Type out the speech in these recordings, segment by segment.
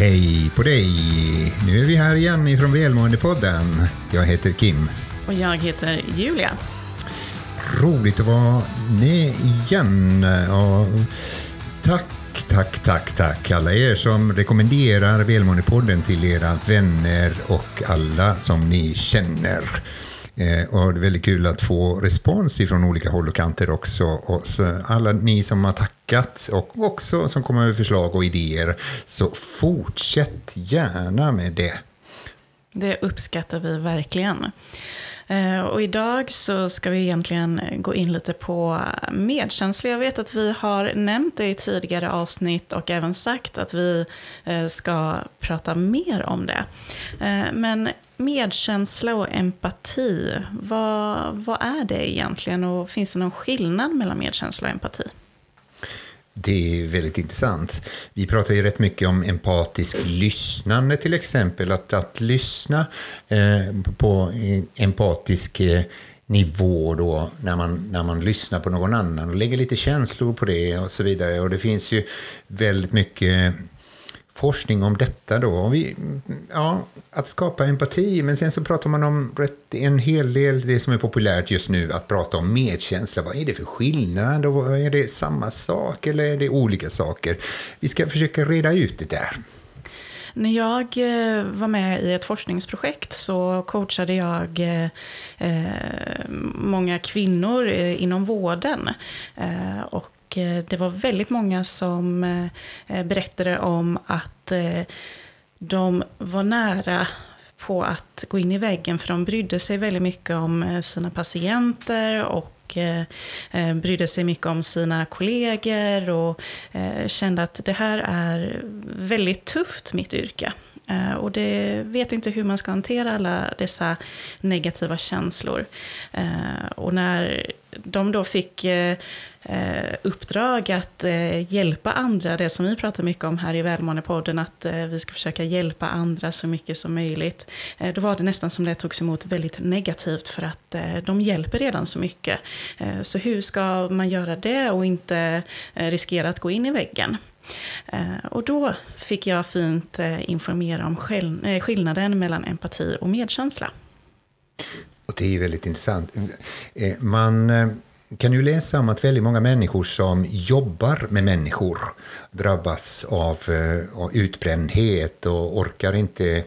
Hej på dig! Nu är vi här igen ifrån Välmåendepodden. Jag heter Kim. Och jag heter Julia. Roligt att vara med igen. Och tack, tack, tack, tack alla er som rekommenderar Välmåendepodden till era vänner och alla som ni känner. Eh, och det är väldigt kul att få respons ifrån olika håll och kanter också. Och alla ni som har tackat och också som kommer med förslag och idéer, så fortsätt gärna med det. Det uppskattar vi verkligen. Eh, och idag så ska vi egentligen gå in lite på medkänsla. Jag vet att vi har nämnt det i tidigare avsnitt och även sagt att vi eh, ska prata mer om det. Eh, men medkänsla och empati, vad, vad är det egentligen och finns det någon skillnad mellan medkänsla och empati? Det är väldigt intressant. Vi pratar ju rätt mycket om empatisk lyssnande till exempel. Att, att lyssna eh, på empatisk eh, nivå då när man, när man lyssnar på någon annan och lägger lite känslor på det och så vidare. Och det finns ju väldigt mycket forskning om detta då. Vi, ja, att skapa empati, men sen så pratar man om rätt, en hel del, det som är populärt just nu, att prata om medkänsla. Vad är det för skillnad? Och är det samma sak eller är det olika saker? Vi ska försöka reda ut det där. När jag eh, var med i ett forskningsprojekt så coachade jag eh, eh, många kvinnor inom vården. Och och eh, det var väldigt många som eh, berättade om att eh, de var nära på att gå in i väggen för de brydde sig väldigt mycket om sina patienter och brydde sig mycket om sina kollegor och kände att det här är väldigt tufft, mitt yrke. Och det vet inte hur man ska hantera alla dessa negativa känslor. Och när de då fick eh, eh, uppdrag att eh, hjälpa andra, det som vi pratar mycket om här i Välmåendepodden, att eh, vi ska försöka hjälpa andra så mycket som möjligt. Eh, då var det nästan som det togs emot väldigt negativt för att eh, de hjälper redan så mycket. Eh, så hur ska man göra det och inte eh, riskera att gå in i väggen? Eh, och då fick jag fint informera om skillnaden mellan empati och medkänsla. Och det är väldigt intressant. Eh, man eh, kan ju läsa om att väldigt många människor som jobbar med människor drabbas eh, av, utbrändhet och orkar inte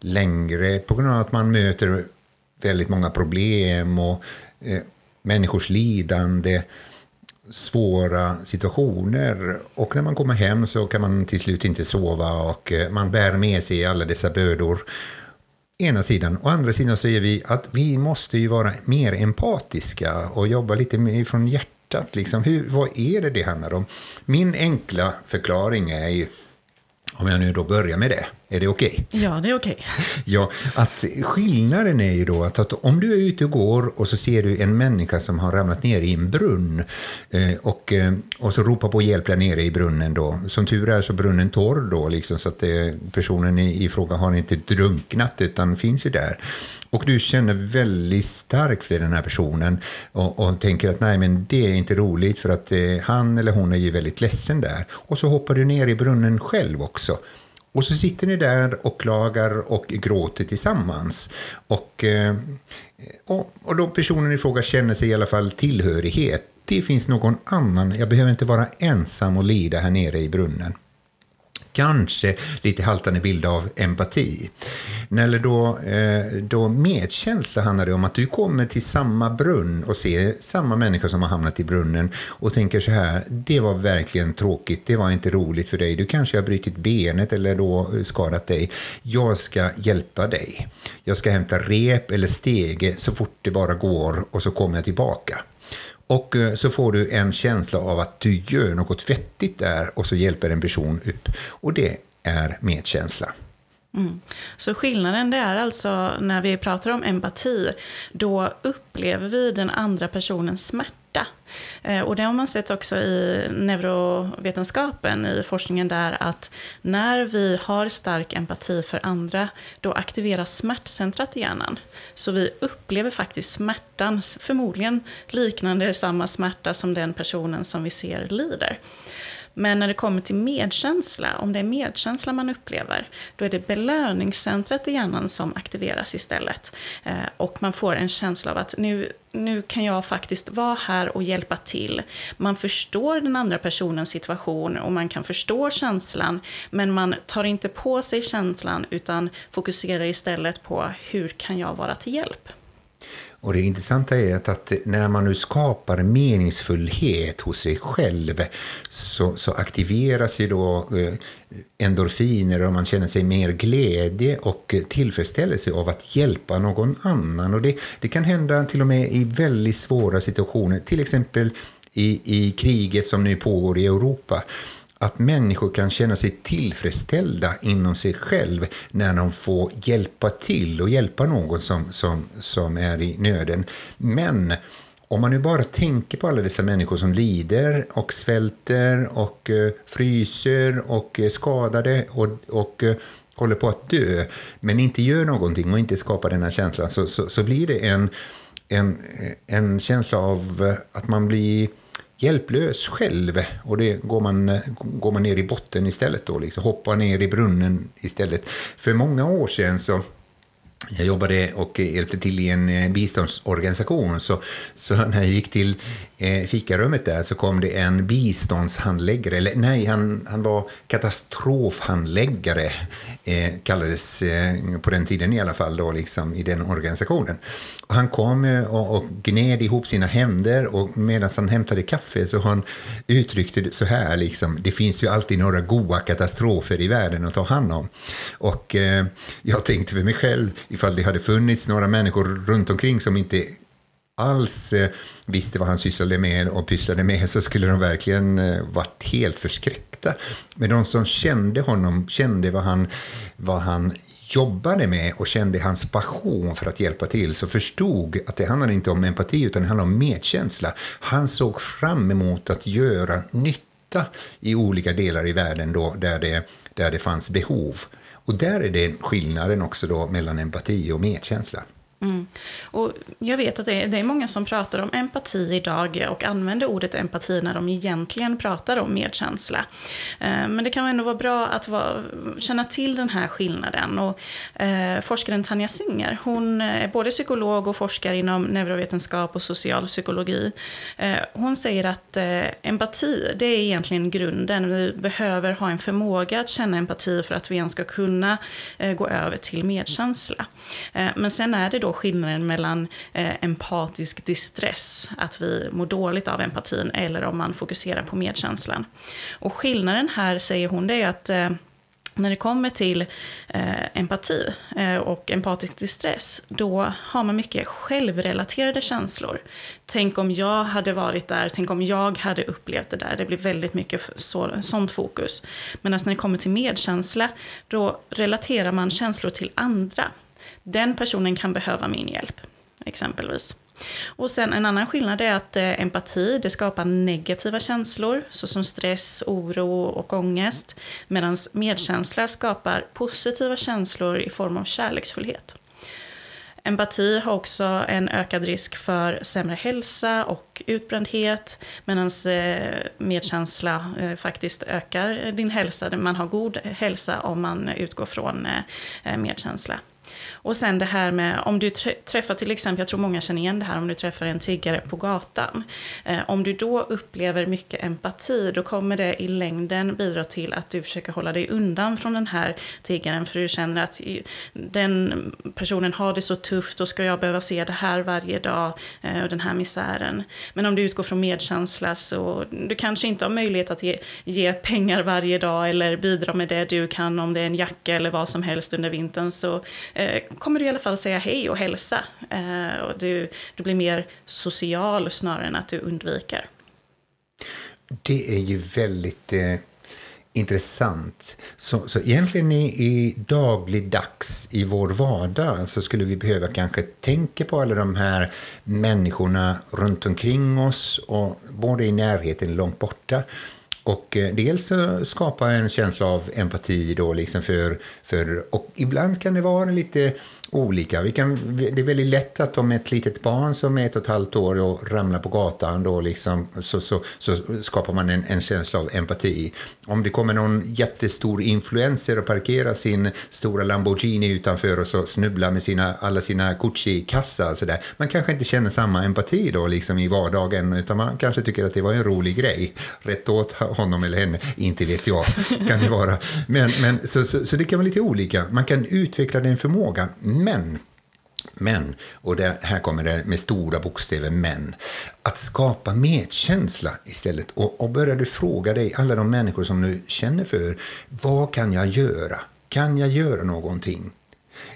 längre på grund av att man möter väldigt många problem och människors lidande, svåra situationer. Och när man kommer hem så kan man till slut inte sova och man bär med sig alla dessa bördor ena sidan. Å andra sidan säger vi att vi måste ju vara mer empatiska och jobba lite mer från hjärtat. Liksom, hur, vad är det det handlar om? Min enkla förklaring är ju, om jag nu då börjar med det, är det okej? Okay? Ja, det är okej. Okay. Ja, att skillnaden är ju då att, att, om du är ute och går och så ser du en människa som har ramlat ner i en brunn eh, och, eh, och så ropar på hjälp där nere i brunnen då. Som tur är så brunnen torr då, liksom, så att eh, personen i, i fråga har inte drunknat utan finns ju där. Och du känner väldigt starkt för den här personen och, och tänker att nej, men det är inte roligt för att eh, han eller hon är ju väldigt ledsen där. Och så hoppar du ner i brunnen själv också. Och så sitter ni där och klagar och gråter tillsammans. Och, eh, och, och då personen i fråga känner sig i alla fall tillhörighet. Det finns någon annan, jag behöver inte vara ensam och lida här nere i brunnen kanske lite haltande bild av empati. När då, eh, då medkänsla handlar det om att du kommer till samma brunn och ser samma människa som har hamnat i brunnen och tänker så här, det var verkligen tråkigt, det var inte roligt för dig, du kanske har brutit benet eller då eh, skadat dig. Jag ska hjälpa dig. Jag ska hämta rep eller stege så fort det bara går och så kommer jag tillbaka. Och eh, så får du en känsla av att du gör något vettigt där och så hjälper en person upp. Och det är medkänsla. Mm. Så skillnaden det är alltså när vi pratar om empati, då upplever vi den andra personens smärta. Eh, och det har man sett också i neurovetenskapen, i forskningen där, att när vi har stark empati för andra, då aktiveras smärtcentrat i hjärnan. Så vi upplever faktiskt smärtan, förmodligen liknande samma smärta som den personen som vi ser lider. Men när det kommer till medkänsla, om det är medkänsla man upplever, då är det belöningscentret i hjärnan som aktiveras istället. Eh, och man får en känsla av att nu, nu kan jag faktiskt vara här och hjälpa till. Man förstår den andra personens situation och man kan förstå känslan, men man tar inte på sig känslan utan fokuserar istället på hur kan jag vara till hjälp. Och det intressanta är att, att, när man nu skapar meningsfullhet hos sig själv så, så aktiveras ju då eh, endorfiner och man känner sig mer glädje och tillfredsställelse av att hjälpa någon annan. Och det, det kan hända till och med i väldigt svåra situationer, till exempel i, i kriget som nu pågår i Europa att människor kan känna sig tillfredsställda inom sig själv när de får hjälpa till och hjälpa någon som, som, som är i nöden. Men om man nu bara tänker på alla dessa människor som lider och svälter och eh, fryser och är skadade och, och eh, håller på att dö, men inte gör någonting och inte skapar den här känslan, så, så, så blir det en, en, en känsla av att man blir hjälplös själv. Och det går man, går man ner i botten istället då, liksom, hoppar ner i brunnen istället. För många år sedan så jag jobbade och hjälpte till i en eh, biståndsorganisation. Så, så när jag gick till eh, fikarummet där så kom det en biståndshandläggare, eller nej, han, han var katastrofhandläggare, eh, kallades eh, på den tiden i alla fall, då, liksom, i den organisationen. Och han kom eh, och, och gned ihop sina händer och medan han hämtade kaffe så han uttryckte det så här, liksom, det finns ju alltid några goda katastrofer i världen att ta hand om. Och eh, jag tänkte för mig själv, ifall det hade funnits några människor runt omkring som inte alls eh, visste vad han sysslade med och pysslade med så skulle de verkligen eh, varit helt förskräckta. Men de som kände honom, kände vad han, vad han jobbade med och kände hans passion för att hjälpa till så förstod att det handlade inte om empati utan det handlade om medkänsla. Han såg fram emot att göra nytta i olika delar i världen då, där, det, där det fanns behov. Och där är det skillnaden också då mellan empati och medkänsla. Mm. Och jag vet att det är, det är, många som pratar om empati idag och använder ordet empati när de egentligen pratar om medkänsla. Eh, men det kan ändå vara bra att vara, känna till den här skillnaden. Och, eh, forskaren Tanja Singer, hon eh, är både psykolog och forskar inom neurovetenskap och social psykologi. Eh, hon säger att eh, empati, det är egentligen grunden. Vi behöver ha en förmåga att känna empati för att vi ens ska kunna eh, gå över till medkänsla. Men sen är det då skillnaden mellan eh, empatisk distress, att vi mår dåligt av empatin, eller om man fokuserar på medkänslan. Och skillnaden här, säger hon, det är att eh, när det kommer till eh, empati eh, och empatisk distress, då har man mycket självrelaterade känslor. Tänk om jag hade varit där, tänk om jag hade upplevt det där. Det blir väldigt mycket så, sånt fokus. Medan när det kommer till medkänsla, då relaterar man känslor till andra. Den personen kan behöva min hjälp, exempelvis. Och sen en annan skillnad är att eh, empati det skapar negativa känslor såsom stress, oro och ångest. Medan medkänsla skapar positiva känslor i form av kärleksfullhet. Empati har också en ökad risk för sämre hälsa och utbrändhet medan eh, medkänsla eh, faktiskt ökar din hälsa. Man har god hälsa om man utgår från medkänsla. Och sen det här med om du träffar till exempel, jag tror många känner igen det här om du träffar en tiggare på gatan. Eh, om du då upplever mycket empati, då kommer det i längden bidra till att du försöker hålla dig undan från den här tiggaren, för du känner att den personen har det så tufft, och ska jag behöva se det här varje dag, eh, och den här misären. Men om du utgår från medkänsla så du kanske inte har möjlighet att ge, ge pengar varje dag eller bidra med det du kan om det är en jacka eller vad som helst under vintern så eh, kommer du i alla fall säga hej och hälsa. Eh, och du, du blir mer social snarare än att du undviker. Det är ju väldigt eh, intressant. Så, så egentligen i, i dagligdags i vår vardag så skulle vi behöva kanske tänka på alla de här människorna runt omkring oss, och både i närheten och långt borta. Och eh, dels skapa en känsla av empati då liksom för, för, och ibland kan det vara lite olika. Vi kan, det är väldigt lätt att om ett litet barn som är ett och ett halvt år och ramlar på gatan då liksom, så, så, så skapar man en, en känsla av empati. Om det kommer någon jättestor influencer och parkerar sin stora Lamborghini utanför och så snubblar med sina, alla sina Gucci-kassar så där. Man kanske inte känner samma empati då liksom i vardagen utan man kanske tycker att det var en rolig grej. Rätt åt honom eller henne, inte vet jag, kan det vara. Men, men, så, så, så det kan vara lite olika. Man kan utveckla den förmågan men, men, och det, här kommer det med stora bokstäver men, att skapa medkänsla istället. Och, och börjar du fråga dig, alla de människor som du känner för, vad kan jag göra? Kan jag göra någonting?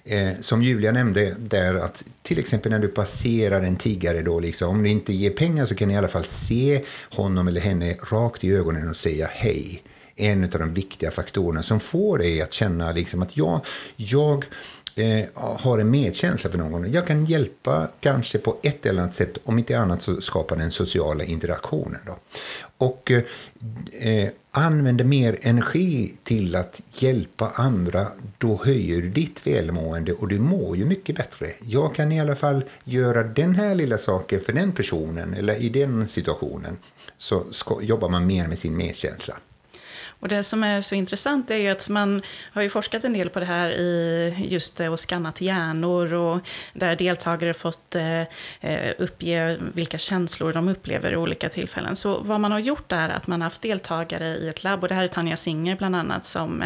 Eh, som Julia nämnde, där att till exempel när du passerar en tiggare, då liksom, om du inte ger pengar så kan du i alla fall se honom eller henne rakt i ögonen och säga hej. En av de viktiga faktorerna som får dig att känna liksom att jag, jag eh, har en medkänsla för någon. Jag kan hjälpa kanske på ett eller annat sätt, om inte annat så skapa den sociala interaktionen. Då. Och eh, eh använder mer energi till att hjälpa andra, då höjer du ditt välmående och du mår ju mycket bättre. Jag kan i alla fall göra den här lilla saken för den personen eller i den situationen. Så ska, jobbar man mer med sin medkänsla. Och det som är så intressant är att man har ju forskat en del på det här i just det och skannat hjärnor och där deltagare fått eh, eh, uppge vilka känslor de upplever i olika tillfällen. Så vad man har gjort är att man har haft deltagare i ett labb och det här är Tanja Singer bland annat som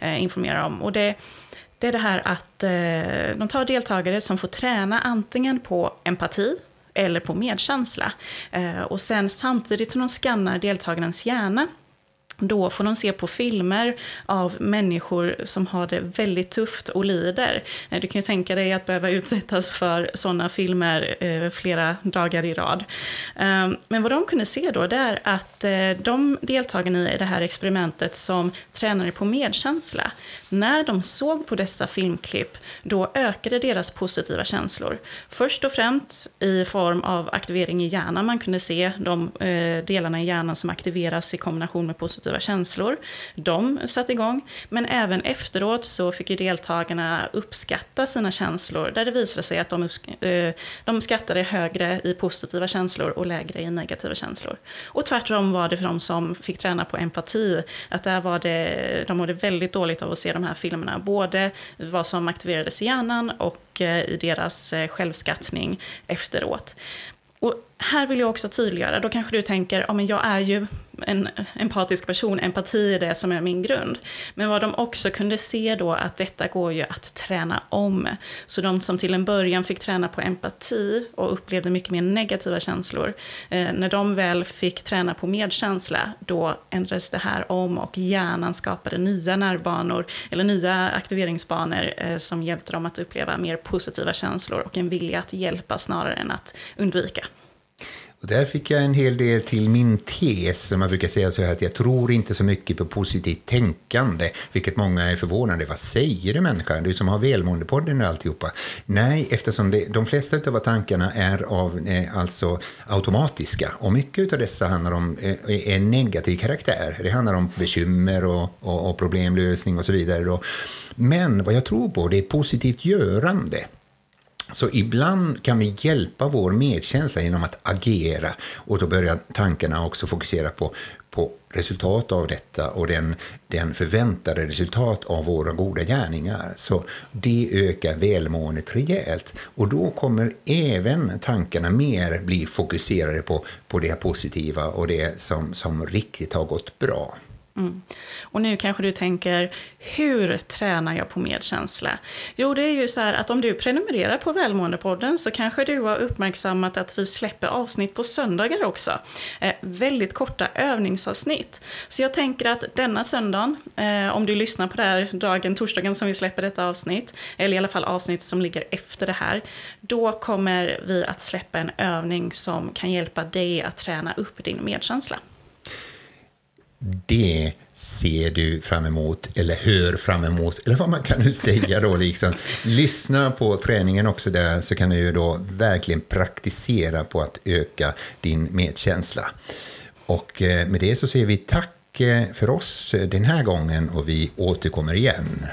informerar om. Och det, det är det här att de tar deltagare som får träna antingen på empati, eller på medkänsla. och sen samtidigt som de skannar deltagarens hjärna då får de se på filmer av människor som har det väldigt tufft och lider. Eh, du kan ju tänka dig att behöva utsättas för sådana filmer eh, flera dagar i rad. Ehm, men vad de kunde se då, det är att eh, de deltagarna i det här experimentet som tränade på medkänsla, när de såg på dessa filmklipp, då ökade deras positiva känslor. Först och främst i form av aktivering i hjärnan. Man kunde se de delarna i hjärnan som aktiveras i kombination med positiva positiva känslor. De satte igång. Men även efteråt så fick ju deltagarna uppskatta sina känslor. Där det visade sig att de, eh, de skattade högre i positiva känslor och lägre i negativa känslor. Och tvärtom var det för de som fick träna på empati. Att där var det, de mådde väldigt dåligt av att se de här filmerna. Både vad som aktiverades i hjärnan och eh, i deras eh, självskattning efteråt. Och här vill jag också tydliggöra, då kanske du tänker, ja men jag är ju en empatisk person, empati är det som är min grund. Men vad de också kunde se då att detta går ju att träna om. Så de som till en början fick träna på empati och upplevde mycket mer negativa känslor, eh, när de väl fick träna på medkänsla, då ändrades det här om och hjärnan skapade nya nervbanor, eller nya aktiveringsbanor eh, som hjälpte dem att uppleva mer positiva känslor och en vilja att hjälpa snarare än att undvika. Och där fick jag en hel del till min tes, som man brukar säga så här, att jag tror inte så mycket på positivt tänkande, vilket många är förvånade. Vad säger du människa? Du som har välmåendepodden och alltihopa. Nej, eftersom det, de flesta av tankarna är av eh, alltså automatiska och mycket av dessa handlar om eh, en negativ karaktär. Det handlar om bekymmer och, och, och problemlösning och så vidare. Då. Men vad jag tror på, det är positivt görande. Så ibland kan vi hjälpa vår medkänsla genom att agera och då börjar tankarna också fokusera på, på resultat av detta och den, den förväntade resultat av våra goda gärningar. Så det ökar välmåendet rejält och då kommer även tankarna mer bli fokuserade på, på det positiva och det som, som riktigt har gått bra. Mm. Och nu kanske du tänker, hur tränar jag på medkänsla? Jo, det är ju så här att om du prenumererar på Välmåendepodden så kanske du har uppmärksammat att vi släpper avsnitt på söndagar också. Eh, väldigt korta övningsavsnitt. Så jag tänker att denna söndag, eh, om du lyssnar på det här dagen, torsdagen som vi släpper detta avsnitt, eller i alla fall avsnitt som ligger efter det här, då kommer vi att släppa en övning som kan hjälpa dig att träna upp din medkänsla det ser du fram emot, eller hör fram emot, eller vad man kan nu säga då. Liksom. Lyssna på träningen också där, så kan du ju då verkligen praktisera på att öka din medkänsla. Och eh, med det så säger vi tack eh, för oss den här gången och vi återkommer igen.